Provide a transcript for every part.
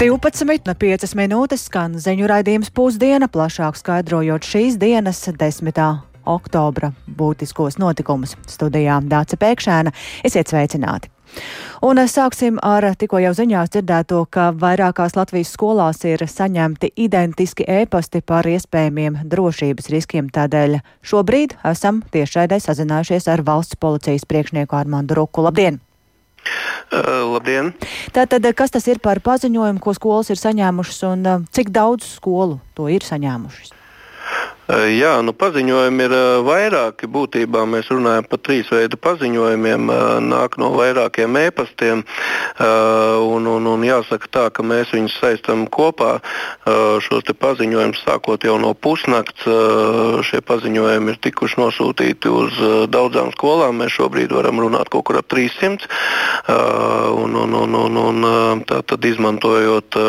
12 no 5 minūtes skan ziņu raidījums pusdiena, plašāk skaidrojot šīs dienas 10. oktobra būtiskos notikumus. Studijā Dāca Pēkšēna. Esiet sveicināti! Un sāksim ar tikko jau ziņās dzirdēto, ka vairākās Latvijas skolās ir saņemti identiski ēpasti par iespējamiem drošības riskiem. Tādēļ šobrīd esam tiešraidē sazinājušies ar valsts policijas priekšnieku Armandu Ruku. Labdien! Uh, labdien! Tātad, kas tas ir par paziņojumu, ko skolas ir saņēmušas un uh, cik daudz skolu to ir saņēmušas? Eh, jā, nu, paziņojumi ir eh, vairāki. Būtībā mēs runājam par trīs veidu paziņojumiem. Eh, nāk no vairākiem e-pastiem. Un, un, un jāsaka tā, ka mēs viņus saistām kopā. Šos paziņojumus sākot jau no pusnakts. Šie paziņojumi ir tikuši nosūtīti uz daudzām skolām. Mēs šobrīd varam runāt kaut kur ap 300. Un, un, un, un, un, tātad izmantojot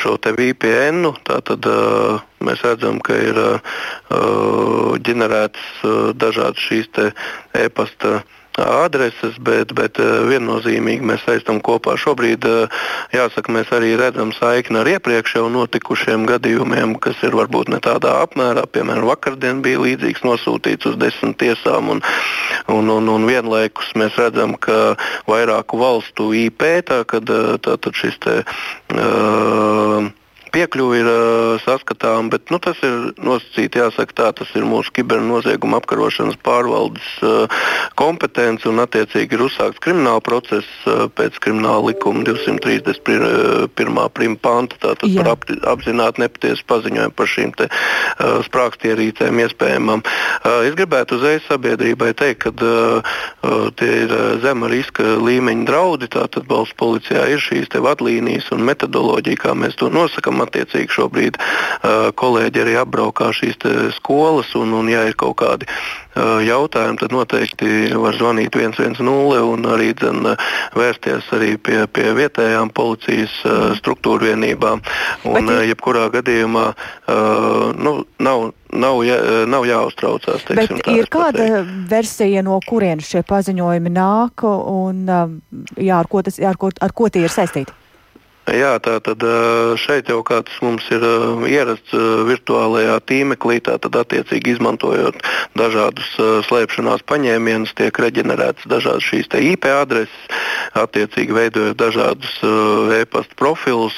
šo VPN, tātad mēs redzam, ka ir Uh, ģenerētas uh, dažādas šīs e-pasta adreses, bet, bet uh, viennozīmīgi mēs saistām kopā. Šobrīd, jāsaka, mēs arī redzam saikni ar iepriekš jau notikušiem gadījumiem, kas ir varbūt ne tādā apmērā. Piemēram, vakardien bija līdzīgs nosūtīts uz desmit tiesām, un, un, un, un vienlaikus mēs redzam, ka vairāku valstu IP, tā, kad tātad šis te. Uh, Piekļuve ir uh, saskatāma, bet nu, tas ir nosacīts, jāsaka, tā, tas ir mūsu kibernozieguma apkarošanas pārvaldes uh, kompetence un attiecīgi ir uzsākts krimināla process uh, pēc krimināla likuma 231. prima panta, tātad Jā. par ap, apzināti nepatiesu paziņojumu par šīm te, uh, sprākstierīcēm iespējamām. Uh, es gribētu uzreiz sabiedrībai teikt, ka uh, tie ir zema riska līmeņa draudi, tātad valsts policijā ir šīs vadlīnijas un metodoloģija, kā mēs to nosakām un attiecīgi šobrīd uh, kolēģi arī apbraukā šīs skolas, un, un ja ir kaut kādi uh, jautājumi, tad noteikti var zvanīt 110 un arī dzen, vērsties arī pie, pie vietējām policijas uh, struktūra vienībām. Un, Bet, jebkurā gadījumā nu, nav nav, jā, nav jāuztraucās. Teiksim, Bet ir kāda pateikt. versija, no kurienes šie paziņojumi nāk un jā, ar, ko tas, ar, ko, ar ko tie ir saistīti? Jā, tā tad šeit jau kāds mums ir ierasts virtuālajā tīmeklī, tātad attiecīgi izmantojot dažādus slēpšanās paņēmienus, tiek reģenerētas dažādas šīs IP adreses, attiecīgi veidojot dažādus e-pasta profilus.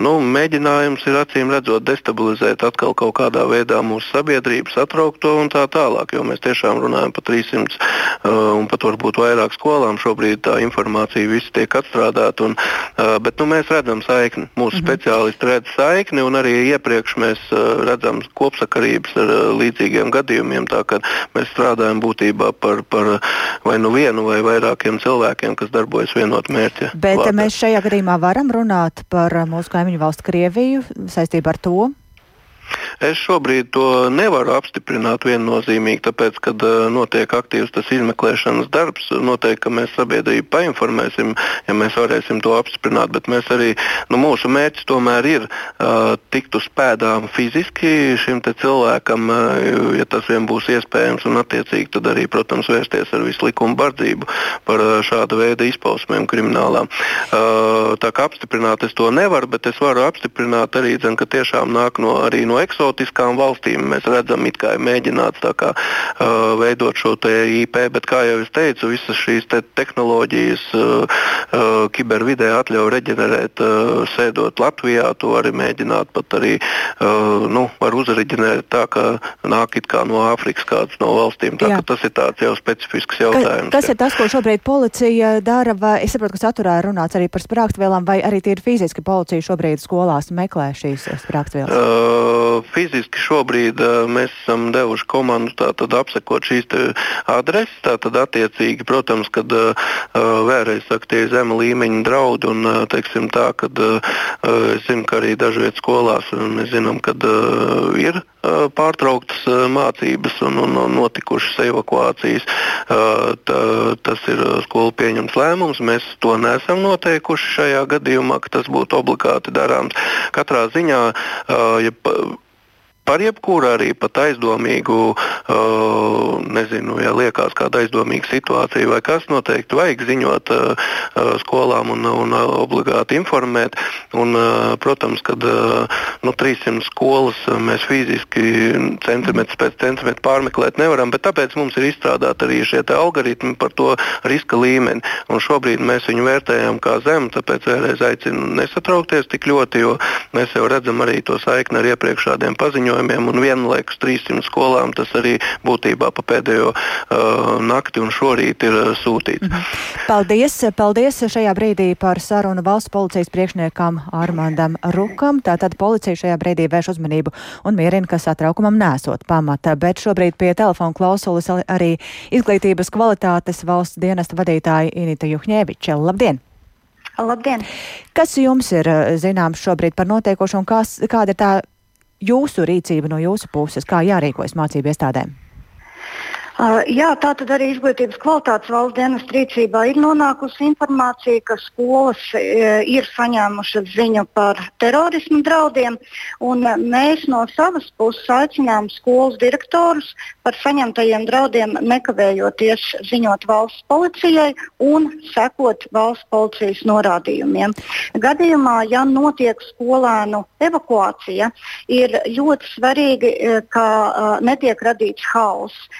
Nu, mēģinājums ir acīm redzot destabilizēt atkal kaut kādā veidā mūsu sabiedrību, satraukt to un tā tālāk, jo mēs tiešām runājam par 300 un pat varbūt vairāk skolām. Šobrīd tā informācija viss tiek atstrādāta, un, bet nu, mēs redzam saikni. Mūsu -hmm. speciālisti redz saikni, un arī iepriekš mēs uh, redzam kopsakarības ar uh, līdzīgiem gadījumiem. Mēs strādājam būtībā par, par vai nu vienu vai vairākiem cilvēkiem, kas darbojas vienot mērķi. Bet vārdā. mēs šajā gadījumā varam runāt par mūsu kaimiņu valstu Krieviju saistībā ar to, Es šobrīd to nevaru apstiprināt viennozīmīgi, tāpēc, kad uh, notiek aktīvs tas izmeklēšanas darbs, noteikti mēs sabiedrību painformēsim, ja mēs varēsim to apstiprināt, bet mēs arī, nu, mūsu mērķis tomēr ir uh, tikt uz pēdām fiziski šim cilvēkam, uh, ja tas vien būs iespējams, un attiecīgi tad arī, protams, vērsties ar visu likumu bardzību par uh, šāda veida izpausmēm kriminālām. Uh, tā kā apstiprināt es to nevaru, bet es varu apstiprināt arī, dzen, ka tiešām nāk no, arī no eksotiskām valstīm. Mēs redzam, kā ir mēģināts kā, uh, veidot šo IP, bet, kā jau es teicu, visas šīs te tehnoloģijas uh, uh, kibervidē atļauj reģenerēt, uh, sēdot Latvijā. To arī mēģināt pat arī uh, nu, uzreģinēt tā, ka nāk it kā no Āfrikas kādas no valstīm. Tā, tas ir tāds jau specifisks jautājums. Ka, kas ir tas, ko šobrīd policija dara? Vai, es saprotu, ka saturā ir runāts arī par sprāgstvielām, vai arī tīri fiziski policija šobrīd skolās meklē šīs sprāgstvielas? Uh, fiziski šobrīd mēs esam devuši komandu tātad apsekot šīs adreses. Tātad attiecīgi, protams, kad vēlreiz saka, tie zema līmeņa draudi un teiksim tā, kad es zinu, ka arī dažviet skolās mēs zinām, kad ir pārtrauktas mācības un, un, un notikušas evakuācijas. Tā, tas ir skolu pieņemts lēmums. Mēs to neesam noteikuši šajā gadījumā, ka tas būtu obligāti darāms. Katrā ziņā, ja Par jebkuru arī pat aizdomīgu uh, nezinu, ja liekas kāda aizdomīga situācija vai kas, noteikti vajag ziņot uh, skolām un, un obligāti informēt. Un, uh, protams, kad uh, nu, 300 skolas mēs fiziski centimetru pēc centimetra pārmeklēt nevaram, bet tāpēc mums ir izstrādāti arī šie algoritmi par to riska līmeni. Un šobrīd mēs viņu vērtējam kā zemu, tāpēc vēlreiz aicinu nesatraukties tik ļoti, jo mēs jau redzam arī to saikni ar iepriekšējiem paziņojumiem. Un vienlaikus 300 skolām tas arī būtībā pa pēdējo uh, nakti un šorīt ir uh, sūtīts. Mhm. Paldies, paldies šajā brīdī par sarunu valsts policijas priekšniekam Armandam Rukam. Tātad policija šajā brīdī vērš uzmanību un mierina, ka satraukumam nesot pamata. Bet šobrīd pie telefona klausulas arī izglītības kvalitātes valsts dienesta vadītāja Inita Juhņēviča. Labdien! Labdien! Kas jums ir zināms šobrīd par notiekošo un kas, kāda ir tā jūsu rīcība no jūsu puses, kā jārīkojas mācību iestādēm? Jā, tā tad arī izglītības kvalitātes valsts dienas rīcībā ir nonākusi informācija, ka skolas uh, ir saņēmušas ziņu par terorismu draudiem. Mēs no savas puses aicinām skolas direktorus par saņemtajiem draudiem nekavējoties ziņot valsts policijai un sekot valsts policijas norādījumiem. Gadījumā, ja notiek skolēnu evakuācija, ir ļoti svarīgi, ka uh, netiek radīts haoss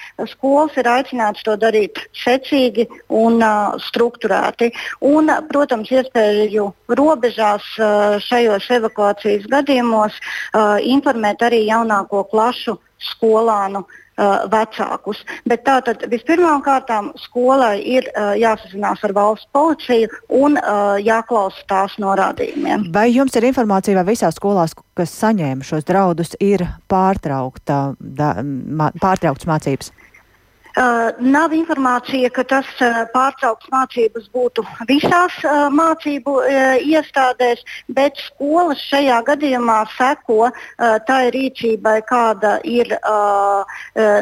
skolas ir aicināts to darīt secīgi un uh, strukturēti. Un, protams, iespēju robežās uh, šajos evakuācijas gadījumos uh, informēt arī jaunāko klašu skolānu uh, vecākus. Bet tātad vispirmām kārtām skolai ir uh, jāsazinās ar valsts policiju un uh, jāklausa tās norādījumiem. Vai jums ir informācija, vai visās skolās, kas saņēma šos draudus, ir pārtraukta, da, mā, pārtrauktas mācības? Uh, nav informācija, ka tas uh, pārtraukts mācības būtu visās uh, mācību iestādēs, bet skolas šajā gadījumā seko tai rīcībai, kāda ir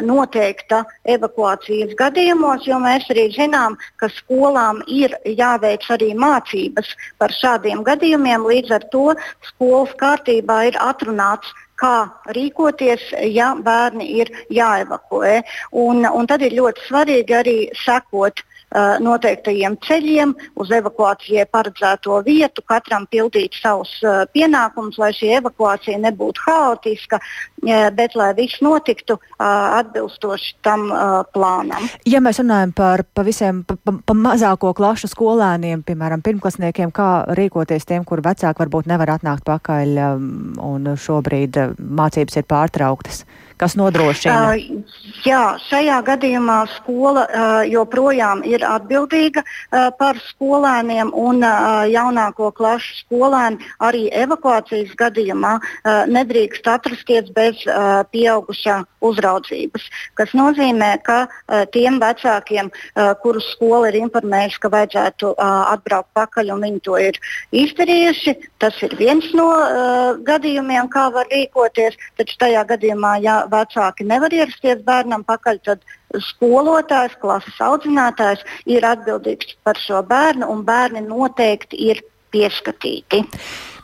noteikta evakuācijas gadījumos, jo mēs arī zinām, ka skolām ir jāveic arī mācības par šādiem gadījumiem. Līdz ar to skolas kārtībā ir atrunāts kā rīkoties, ja bērni ir jāevakuē. Un, un tad ir ļoti svarīgi arī sekot uh, noteiktajiem ceļiem, uz evakuācijai paredzēto vietu, katram pildīt savus uh, pienākumus, lai šī evakuācija nebūtu haotiska, uh, bet lai viss notiktu uh, atbilstoši tam uh, plānam. Ja mēs runājam par pavisam pa, pa, pa mazāko klašu skolēniem, piemēram, pirmklasniekiem, kā rīkoties tiem, kur vecāki varbūt nevar atnākt pakaļ um, un šobrīd mācības ir pārtrauktas? Kas nodrošina? Uh, jā, šajā gadījumā skola uh, joprojām ir atbildīga uh, par skolēniem un uh, jaunāko klašu skolēni arī evakuācijas gadījumā uh, nedrīkst atrasties bez uh, pieaugušā uzraudzības. Tas nozīmē, ka uh, tiem vecākiem, uh, kurus skola ir informējusi, ka vajadzētu uh, atbraukt pakaļ un viņi to ir izdarījuši, tas ir viens no uh, gadījumiem, kā var rīkoties. Taču tajā gadījumā, ja vecāki nevar ierasties bērnam pakaļ, tad skolotājs, klases audzinātājs ir atbildīgs par šo bērnu, un bērni noteikti ir pieskatīti.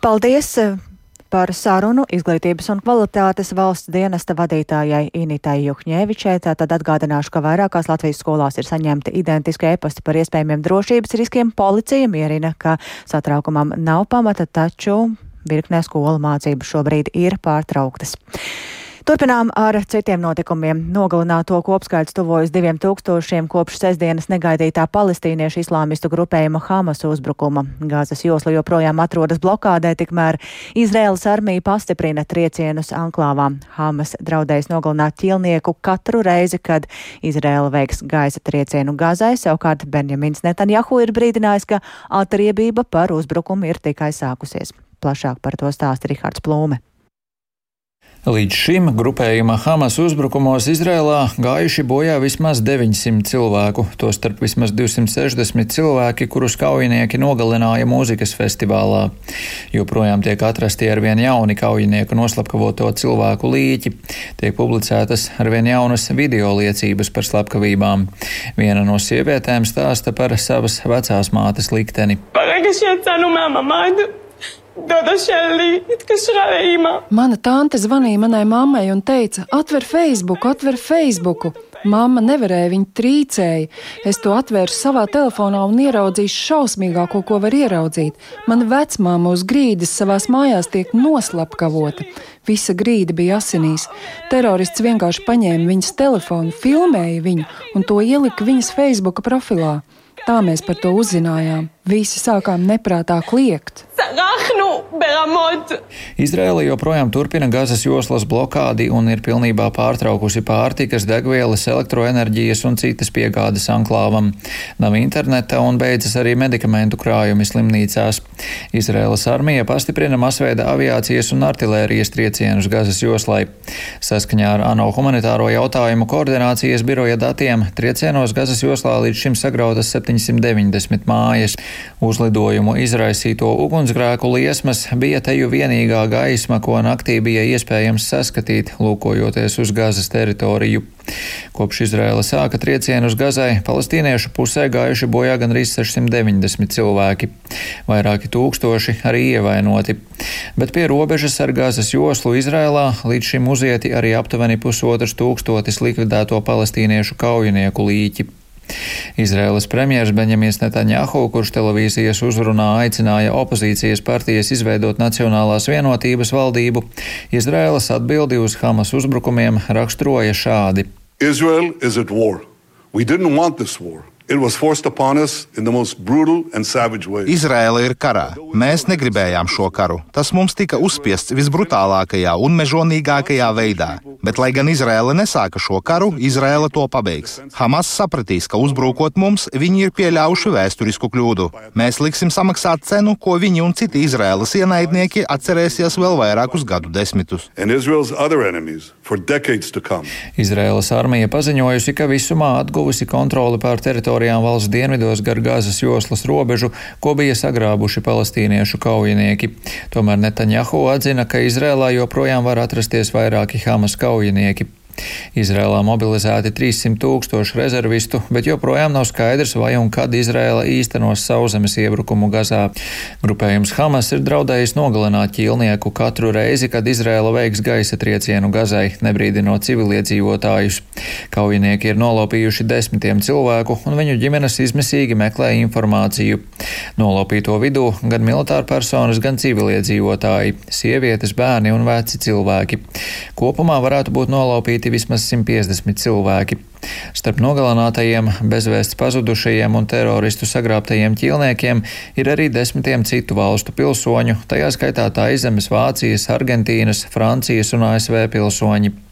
Paldies! Par sarunu izglītības un kvalitātes valsts dienesta vadītājai Initai Juhņēvičai. Tātad atgādināšu, ka vairākās Latvijas skolās ir saņemti identiski e-pasti par iespējamiem drošības riskiem. Policija mierina, ka satraukumam nav pamata, taču virknē skolu mācības šobrīd ir pārtrauktas. Turpinām ar citiem notikumiem. Nogalināto kopskaits tuvojas diviem tūkstošiem kopš sestdienas negaidītā palestīniešu islāmistu grupējuma Hamas uzbrukuma. Gāzes josla joprojām atrodas blokādē, tikmēr Izraēlas armija pastiprina triecienus anklāvā. Hamas draudējas nogalināt ķilnieku katru reizi, kad Izraēla veiks gaisa triecienu Gazai. Savukārt Benjamins Netanjahu ir brīdinājis, ka atriebība par uzbrukumu ir tikai sākusies. Plašāk par to stāsta Rihards Plūme. Līdz šim grupējuma Hamas uzbrukumos Izrēlā gājuši bojā vismaz 900 cilvēku, tostarp vismaz 260 cilvēki, kurus kaujinieki nogalināja mūzikas festivālā. Joprojām tiek atrasti arvien jauni kaujinieku noslapkavoto cilvēku līķi, tiek publicētas arvien jaunas video liecības par slepkavībām. Viena no sievietēm stāsta par savas vecās mātes likteni. Pagaidzi, Mana tante zvanīja manai mammai un teica: Atver Facebook, atver Facebook! Māma nevarēja, viņa trīcēja. Es to atvēru savā telefonā un ieraudzīju šausmīgāko, ko var ieraudzīt. Mana vecmāma uz grīdas savās mājās tiek noslapkavota. Visa grīda bija asinīs. Terorists vienkārši paņēma viņas telefonu, filmēja viņu un to ielika viņas Facebook profilā. Tā mēs par to uzzinājām. Visi sākām neprātā kliegt. Nu, Izraela joprojām turpina Gazas joslas blokādi un ir pilnībā pārtraukusi pārtikas, degvielas, elektroenerģijas un citas piegādes anklāvam. Nav interneta un beidzas arī medikamentu krājumi slimnīcās. Izraēlas armija pastiprina masveida aviācijas un artilērijas triecienus Gazas joslai. Saskaņā ar ANO humanitāro jautājumu koordinācijas biroja datiem triecienos Gazas joslā līdz šim sagrautas 790 mājas. Uzlidojumu izraisīto ugunsgrēku liesmas bija teju vienīgā gaisma, ko naktī bija iespējams saskatīt, lūkojoties uz Gazas teritoriju. Kopš Izraela sāka triecienu uz Gazai, palestīniešu pusē gājuši bojā gandrīz 690 cilvēki. Vairāki tūkstoši arī ievainoti. Bet pie robežas ar Gazas joslu Izrēlā līdz šim uzieti arī aptuveni pusotrs tūkstotis likvidēto palestīniešu kaujinieku līķi. Izraēlas premjeras Benjamins Netanjahu, kurš televīzijas uzrunā aicināja opozīcijas partijas izveidot Nacionālās vienotības valdību, Izraēlas atbildi uz Hamas uzbrukumiem raksturoja šādi. Israel is at war. We didn't want this war. Izraela ir karā. Mēs negribējām šo karu. Tas mums tika uzspiests visbrutālākajā un mežonīgākajā veidā. Bet, lai gan Izraela nesāka šo karu, Izraela to pabeigs. Hamas sapratīs, ka uzbrukot mums, viņi ir pieļāvuši vēsturisku kļūdu. Mēs liksim samaksāt cenu, ko viņi un citi Izraēlas ienaidnieki atcerēsies vēl vairākus gadu desmitus. Izraēlas armija paziņojusi, ka visumā atguvusi kontroli pār teritorijām valsts dienvidos gar Gāzes joslas robežu, ko bija sagrābuši palestīniešu kaujinieki. Tomēr Netanjahu atzina, ka Izrēlā joprojām var atrasties vairāki Hamas kaujinieki. Izrēlā mobilizēti 300 tūkstoši rezervistu, bet joprojām nav skaidrs, vai un kad Izrēla īstenos sauszemes iebrukumu Gazā. Grupējums Hamas ir draudējis nogalināt ķīlnieku katru reizi, kad Izrēla veiks gaisa triecienu Gazai, nebrīdinot civiliedzīvotājus. Kaujinieki ir nolopījuši desmitiem cilvēku, un viņu ģimenes izmisīgi meklē informāciju. Nolopīto vidū gan militāra personas, gan civiliedzīvotāji, sievietes, bērni un veci cilvēki. Kopumā varētu būt nolaupīti vismaz 150 cilvēki. Starp nogalinātajiem, bezvēsts pazudušajiem un teroristu sagrābtajiem ķīlniekiem ir arī desmitiem citu valstu pilsoņu, tajā skaitā Taizemes, Vācijas, Argentīnas, Francijas un ASV pilsoņi.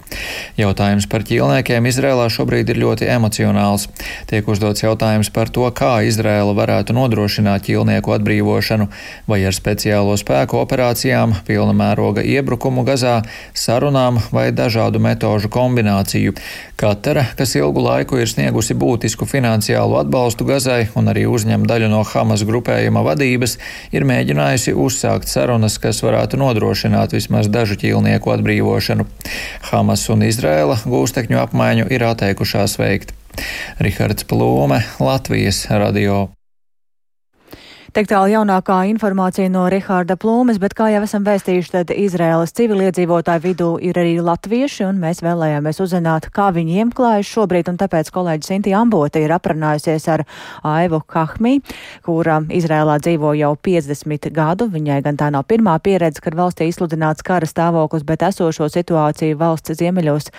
Jautājums par ķīlniekiem Izrēlā šobrīd ir ļoti emocionāls. Tiek uzdots jautājums par to, kā Izrēla varētu nodrošināt ķīlnieku atbrīvošanu, vai ar speciālo spēku operācijām, pilna mēroga iebrukumu Gazā, sarunām vai dažādu metožu kombināciju. Katara, kas ilgu laiku ir sniegusi būtisku finansiālu atbalstu Gazai un arī uzņem daļu no Hamas grupējuma vadības, ir mēģinājusi uzsākt sarunas, kas varētu nodrošināt vismaz dažu ķīlnieku atbrīvošanu. Hamas Hamas un Izrēla gūstekņu apmaiņu ir atteikušās veikt. Rihards Plūme, Latvijas radio. Tik tālu jaunākā informācija no Rihārda Plūmes, bet kā jau esam vēstījuši, tad Izraēlas civiliedzīvotāju vidū ir arī latvieši, un mēs vēlējāmies uzzināt, kā viņiem klājas šobrīd, un tāpēc kolēģi Sinti Ambota ir aprunājusies ar Aivu Kahmi, kura Izraēlā dzīvo jau 50 gadu. Viņai gan tā nav pirmā pieredze, kad valstī izsludināts kara stāvoklis, bet esošo situāciju valsts ziemeļos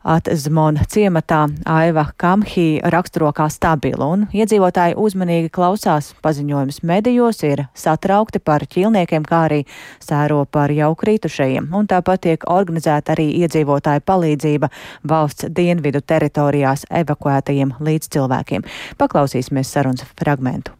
Atzmona ciematā Aiva Kamhī raksturo kā stabilu, un iedzīvotāji uzmanīgi klausās paziņojumus medijos, ir satraukti par ķilniekiem, kā arī sēro par jau krītušajiem, un tāpat tiek organizēta arī iedzīvotāju palīdzība valsts dienvidu teritorijās evakuētajiem līdzcilvēkiem. Paklausīsimies sarunas fragmentu.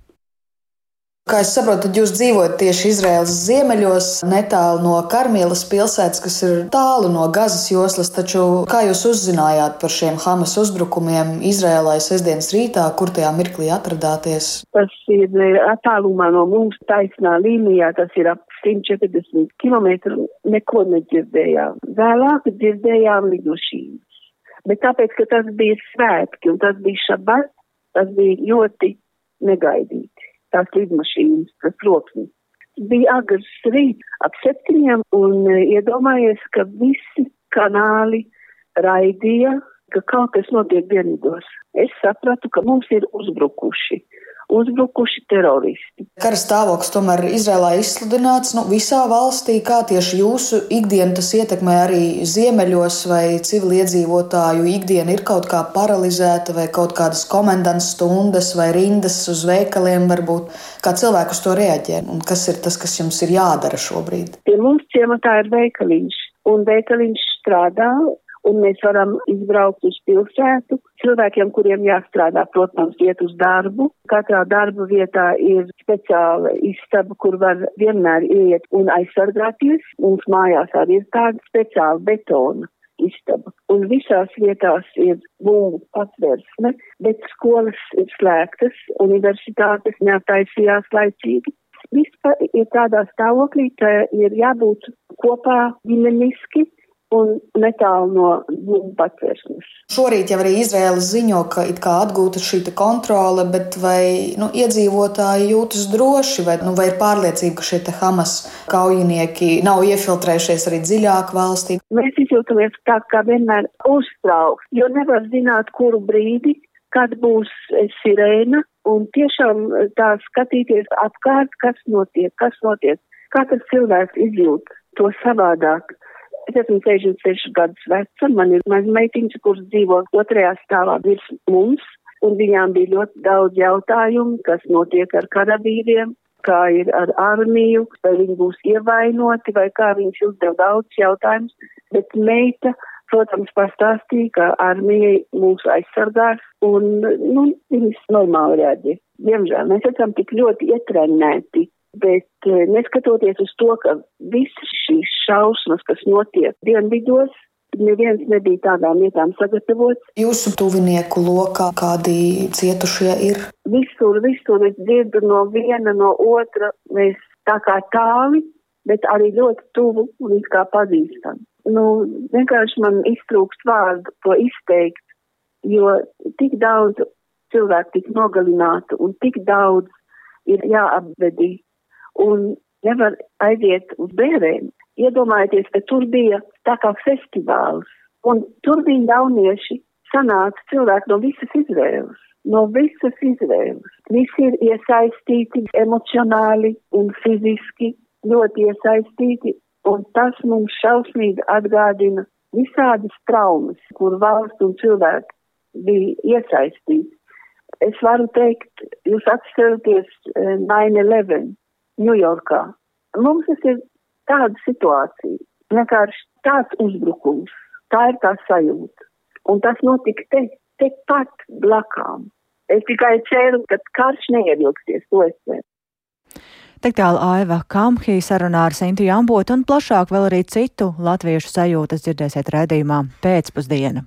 Kā es saprotu, tad jūs dzīvojat tieši Izraēlas ziemeļos, netālu no Karmīlas pilsētas, kas ir tālu no Gazas joslas. Taču kā jūs uzzinājāt par šiem Hamas uzbrukumiem Izraēlā sestdienas rītā, kur tajā mirklī atradāties? Tas ir eh, attālumā no mums taisnā līnijā, tas ir ap 140 km. Neko nedzirdējām. Vēlāk dzirdējām lidošības. Bet tāpēc, ka tas bija svētki un tas bija šabats, tas bija ļoti negaidīti tās lidmašīnas, tas troksnis. bija agrs rīts ap septiņiem un e, iedomājies, ka visi kanāli raidīja, ka kaut kas notiek dienvidos. Es sapratu, ka mums ir uzbrukuši uzbrukuši teroristi. Kara stāvoklis tomēr Izrēlā izsludināts nu, visā valstī. Kā tieši jūsu ikdienu tas ietekmē arī ziemeļos, vai civiliedzīvotāju ikdiena ir kaut kā paralizēta, vai kaut kādas komendantas stundas, vai rindas uz veikaliem, varbūt kā cilvēku uz to reaģē? Un kas ir tas, kas jums ir jādara šobrīd? Pie mums ciematā ir veikaliņš, un veikaliņš strādā un mēs varam izbraukt uz pilsētu. Cilvēkiem, kuriem jāstrādā, protams, iet uz darbu. Katrā darba vietā ir speciāla istaba, kur var vienmēr iet un aizsargāties. Mums mājās arī ir tāda speciāla betona istaba. Un visās vietās ir būvu patvērsme, bet skolas ir slēgtas, universitātes neataisījās laicīgi. Vispār ir tādā stāvoklī, ka ir jābūt kopā ģimeniski, un netālu no bumbu patvērsnes. Šorīt jau arī Izraela ziņo, ka it kā atgūta šī kontrole, bet vai nu, iedzīvotāji jūtas droši, vai, nu, vai ir pārliecība, ka šie Hamas kaujinieki nav iefiltrējušies arī dziļāk valstī? Mēs izjūtamies tā kā vienmēr uztraukti, jo nevar zināt, kuru brīdi, kad būs sirēna, un tiešām tā skatīties apkārt, kas notiek, kas notiek. Katrs cilvēks izjūt to savādāk. Es esmu 66 gadus veca, man ir maza meitiņa, kuras dzīvo otrajā stāvā virs mums, un viņām bija ļoti daudz jautājumu, kas notiek ar karavīriem, kā ir ar armiju, vai viņi būs ievainoti, vai kā viņš uzdev daudz jautājumus, bet meita, protams, pastāstīja, ka armija mūs aizsargās, un, nu, viņas normāli reaģē. Diemžēl mēs esam tik ļoti ietrenēti Bet eh, neskatoties uz to, ka visas šīs šausmas, kas notiek dienvidos, neviens nebija tādām lietām sagatavots. Jūsu tuvinieku lokā kādi cietušie ir? Visur, visur es dzirdu no viena, no otra. Mēs tā kā tāli, bet arī ļoti tuvu un it kā pazīstam. Nu, vienkārši man iztrūkst vārdu to izteikt, jo tik daudz cilvēku tik nogalinātu un tik daudz ir jāapvedī un nevar aiziet uz bērēm. Iedomājieties, ka tur bija tā kā festivāls, un tur bija jaunieši, sanāca cilvēki no visas Izraēlas. No visas Izraēlas. Visi ir iesaistīti emocionāli un fiziski, ļoti iesaistīti, un tas mums šausmīgi atgādina visādas traumas, kur valsts un cilvēki bija iesaistīti. Es varu teikt, jūs atceraties 9-11, eh, Ņujorkā. Mums tas ir tāda situācija, vienkārši tāds uzbrukums. Tā ir tā sajūta. Un tas notika te, te pat blakām. Es tikai ceru, ka karš neievilksies, to es ceru. Tik tālu Aiva Kamhī sarunā ar Sintu Jambotu un plašāk vēl arī citu latviešu sajūtas dzirdēsiet redzījumā pēcpusdiena.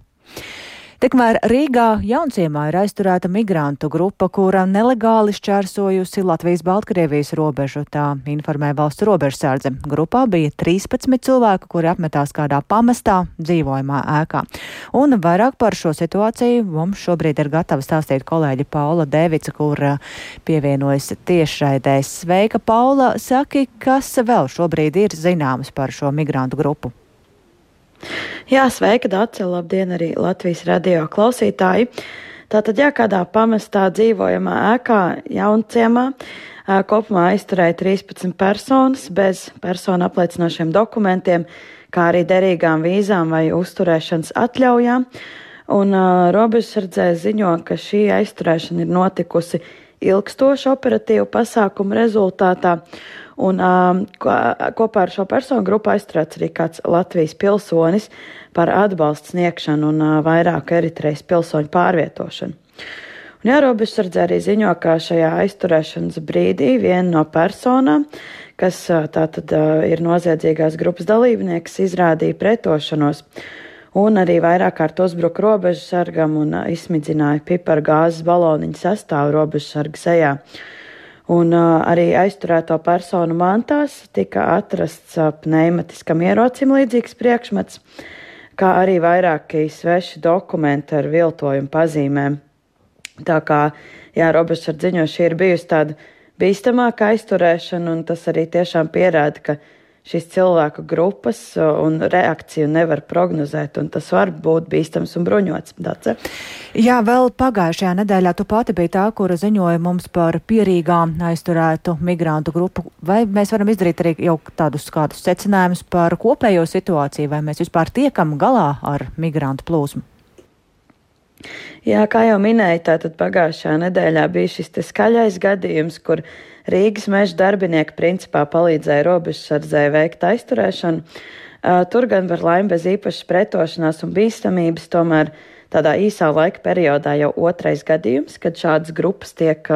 Tikmēr Rīgā jaunciemā ir aizturēta migrantu grupa, kura nelegāli šķērsojusi Latvijas-Baltkrievijas robežu, tā informē valsts robežsardze. Grupā bija 13 cilvēku, kuri apmetās kādā pamestā dzīvojumā ēkā. Un vairāk par šo situāciju mums šobrīd ir gatava stāstīt kolēģi Paula Devica, kur uh, pievienojas tiešraidēs. Sveika, Paula! Saki, kas vēl šobrīd ir zināms par šo migrantu grupu? Jā, sveika, Dāce, labdien arī Latvijas radio klausītāji. Tātad, jā, kādā pamestā dzīvojamā ēkā jaunciemā kopumā aizturēja 13 personas bez personu apliecinošiem dokumentiem, kā arī derīgām vīzām vai uzturēšanas atļaujām. Un uh, robežsardzē ziņo, ka šī aizturēšana ir notikusi ilgstošu operatīvu pasākumu rezultātā. Un, um, kopā ar šo personu grupu aizturēts arī kāds Latvijas pilsonis par atbalstu sniegšanu un uh, vairāku Eritrejas pilsoņu pārvietošanu. Un jārobežsardze arī ziņo, ka šajā aizturēšanas brīdī viena no personām, kas uh, tātad uh, ir noziedzīgās grupas dalībnieks, izrādīja pretošanos un arī vairāk kārt uzbruka robežsargam un izsmidzināja piparu gāzes baloniņu sastāvu robežsarga sejā. Un uh, arī aizturēto personu mantās tika atrasts uh, pneimatiskam ierocim līdzīgs priekšmets, kā arī vairāki sveši dokumenti ar viltojumu pazīmēm. Tā kā, jā, robežsardze ziņo, šī ir bijusi tāda bīstamāka aizturēšana, un tas arī tiešām pierāda, ka šīs cilvēku grupas un reakciju nevar prognozēt, un tas var būt bīstams un bruņots. Dace. Jā, vēl pagājušajā nedēļā tu pati biji tā, kura ziņoja mums par pierīgām aizturētu migrantu grupu. Vai mēs varam izdarīt arī jau tādus kādus secinājumus par kopējo situāciju, vai mēs vispār tiekam galā ar migrantu plūsmu? Jā, kā jau minēju, tātad pagājušā nedēļā bija šis skaļais gadījums, kur Rīgas meža darbinieki principā palīdzēja robežsardzē veikt aizturēšanu. Tur gan var laimi bez īpašas pretošanās un bīstamības, tomēr tādā īsā laika periodā jau otrais gadījums, kad šādas grupas tiek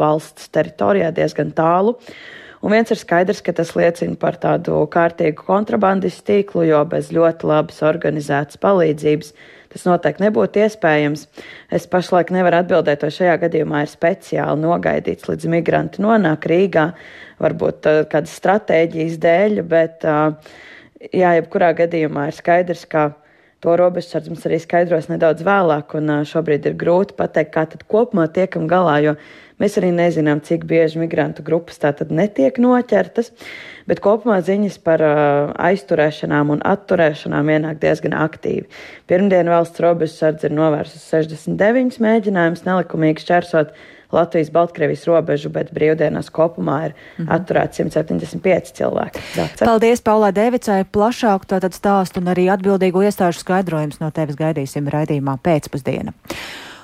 valsts teritorijā diezgan tālu. Un viens ir skaidrs, ka tas liecina par tādu kārtīgu kontrabandistu tīklu, jo bez ļoti labas organizētas palīdzības tas noteikti nebūtu iespējams. Es pašlaik nevaru atbildēt, vai šajā gadījumā ir speciāli nogaidīts, līdz migranti nonāk Rīgā, varbūt uh, kādas stratēģijas dēļ, bet, uh, jā, jebkurā gadījumā ir skaidrs, ka to robežsardze mums arī skaidros nedaudz vēlāk, un šobrīd ir grūti pateikt, kā tad kopumā tiekam galā, jo mēs arī nezinām, cik bieži migrantu grupas tātad netiek noķertas bet kopumā ziņas par aizturēšanām un atturēšanām ienāk diezgan aktīvi. Pirmdien valsts robežsardze ir novērsusi 69 mēģinājumus nelikumīgi šķērsot Latvijas-Baltkrievijas robežu, bet brīvdienās kopumā ir mm -hmm. atturēti 175 cilvēki. Dāce. Paldies, Paulai Devicai, plašāku tātad stāstu un arī atbildīgu iestāžu skaidrojums no tevis gaidīsim raidījumā pēcpusdiena.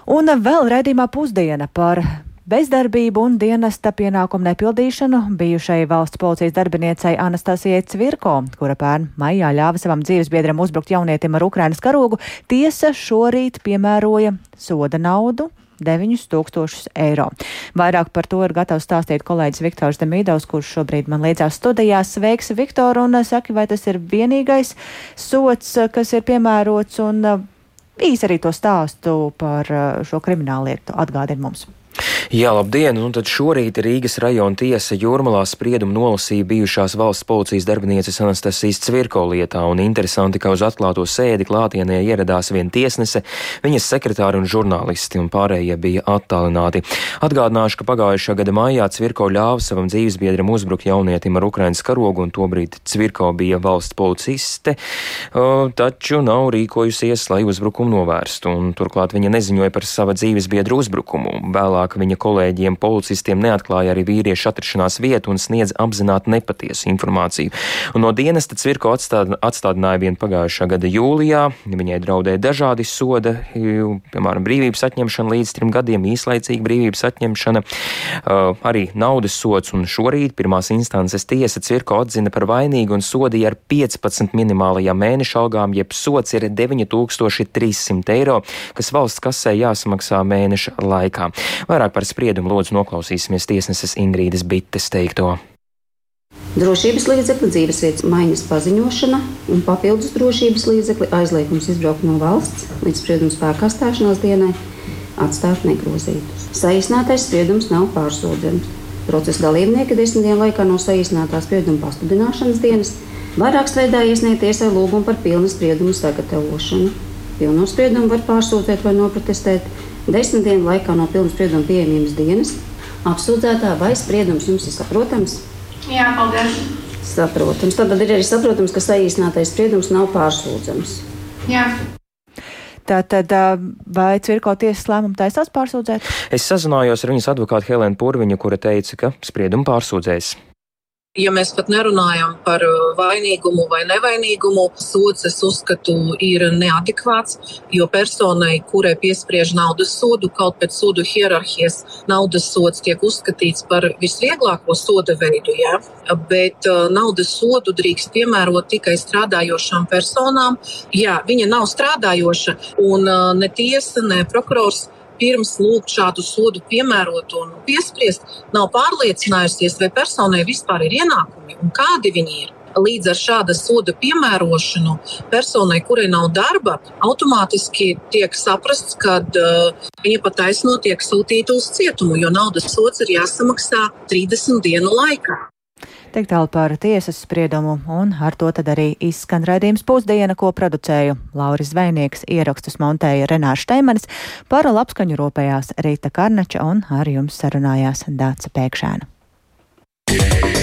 Un vēl raidījumā pusdiena par Bezdarbību un dienesta pienākumu nepildīšanu bijušai valsts policijas darbiniecei Anastasijai Cvirko, kura pērn maijā ļāva savam dzīvesbiedram uzbrukt jaunietim ar Ukrainas karogu, tiesa šorīt piemēroja soda naudu 9000 eiro. Vairāk par to ir gatavs stāstīt kolēģis Viktors Demīdovs, kurš šobrīd man līdzās studijā. Sveiks, Viktor, un saki, vai tas ir vienīgais sots, kas ir piemērots, un īsi arī to stāstu par šo krimināllietu atgādina mums. Jā, labdien! Un tad šorīt Rīgas rajona tiesa Jūrmalā spriedumu nolasīja bijušās valsts policijas darbinieces Anastasijas Cvirko lietā, un interesanti, ka uz atklāto sēdi klātienē ieradās viena tiesnese, viņas sekretāri un žurnālisti, un pārējie bija attālināti. Atgādināšu, ka pagājušā gada maijā Cvirko ļāva savam dzīvesbiedram uzbrukt jaunietim ar Ukrainas karogu, un tobrīd Cvirko bija valsts policiste, taču nav rīkojusies, lai uzbrukumu novērstu, un turklāt viņa neziņoja par sava dzīvesbiedra uzbrukumu. Vēlāk Vēlāk viņa kolēģiem policistiem neatklāja arī vīriešu atrašanās vietu un sniedz apzināti nepatiesu informāciju. Un no dienesta Cvirko atstād, atstādināja vien pagājušā gada jūlijā. Viņai draudēja dažādi soda, piemēram, brīvības atņemšana līdz trim gadiem, īslaicīga brīvības atņemšana, arī naudas sots. Un šorīt pirmās instances tiesa Cvirko atzina par vainīgu un sodīja ar 15 minimālajām mēneša algām, jeb sots ir 9300 eiro, kas valsts kasē jāsamaksā mēneša laikā. Vairāk par spriedumu lūdzu noklausīsimies tiesneses Ingrīdas Bites teikto. Drošības līdzekļi, dzīvesvietas maiņas paziņošana un papildus drošības līdzekļi aizliegums izbraukt no valsts līdz sprieduma spēkā stāšanās dienai atstāt negrozītus. Saīsinātais spriedums nav pārsūdzams. Procesa dalībnieki desmit dienu laikā no saīsinātā sprieduma pasludināšanas dienas vairākas veidā iesniegt tiesai lūgumu par pilnu spriedumu sagatavošanu. Pilno spriedumu var pārsūdzēt vai noprotestēt desmit dienu laikā no pilnas sprieduma pieejamības dienas. Apsūdzētā vai spriedums jums ir saprotams? Jā, paldies. Saprotams. Tad ir arī saprotams, ka saīsinātais spriedums nav pārsūdzams. Jā. Tātad, vai Cirko tiesas lēmumu taisās pārsūdzēt? Es sazinājos ar viņas advokātu Helēnu Purviņu, kura teica, ka spriedumu pārsūdzēs ja mēs pat nerunājam par uh, vainīgumu vai nevainīgumu, sods, es uzskatu, ir neadekvāts, jo personai, kurai piespriež naudas sodu, kaut pēc sodu hierarhijas, naudas sods tiek uzskatīts par visvieglāko soda veidu, ja? bet uh, naudas sodu drīkst piemērot tikai strādājošām personām. Jā, viņa nav strādājoša, un uh, ne tiesa, ne prokurors pirms lūgt šādu sodu piemērot un piespriest, nav pārliecinājusies, vai personai vispār ir ienākumi un kādi viņi ir. Līdz ar šāda soda piemērošanu personai, kurai nav darba, automātiski tiek saprasts, ka uh, viņa pataisno tiek sūtīta uz cietumu, jo naudas sots ir jāsamaksā 30 dienu laikā. Tik tālu par tiesas spriedumu, un ar to tad arī izskan raidījums pusdiena, ko producēju Lauris Zvainieks, ierakstus montēja Renārs Šteimanis, par labskaņu ropējās Rīta Karnača un ar jums sarunājās Dāca Pēkšēna. Yeah.